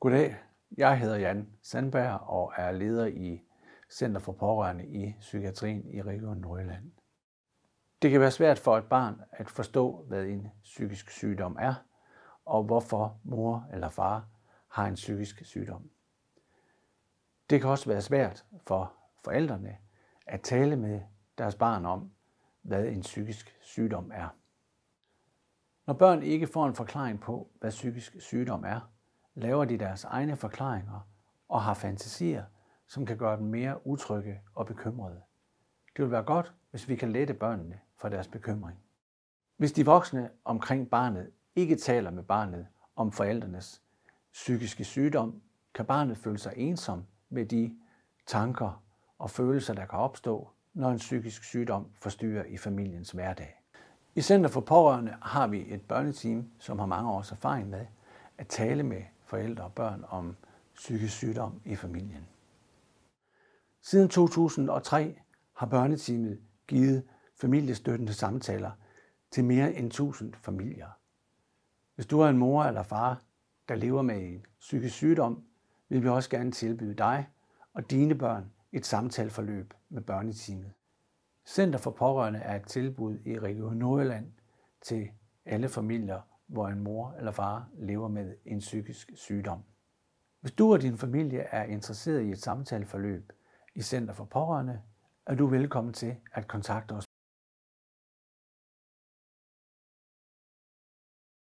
Goddag, jeg hedder Jan Sandberg og er leder i Center for Pårørende i Psykiatrien i Region Nordjylland. Det kan være svært for et barn at forstå, hvad en psykisk sygdom er, og hvorfor mor eller far har en psykisk sygdom. Det kan også være svært for forældrene at tale med deres barn om, hvad en psykisk sygdom er. Når børn ikke får en forklaring på, hvad psykisk sygdom er, laver de deres egne forklaringer og har fantasier, som kan gøre dem mere utrygge og bekymrede. Det vil være godt, hvis vi kan lette børnene for deres bekymring. Hvis de voksne omkring barnet ikke taler med barnet om forældrenes psykiske sygdom, kan barnet føle sig ensom med de tanker og følelser, der kan opstå, når en psykisk sygdom forstyrrer i familiens hverdag. I Center for Pårørende har vi et børneteam, som har mange års erfaring med at tale med forældre og børn om psykisk sygdom i familien. Siden 2003 har børneteamet givet familiestøttende samtaler til mere end 1000 familier. Hvis du er en mor eller far, der lever med en psykisk sygdom, vil vi også gerne tilbyde dig og dine børn et samtaleforløb med børneteamet. Center for Pårørende er et tilbud i Region Nordjylland til alle familier, hvor en mor eller far lever med en psykisk sygdom. Hvis du og din familie er interesseret i et samtaleforløb i Center for Pårørende, er du velkommen til at kontakte os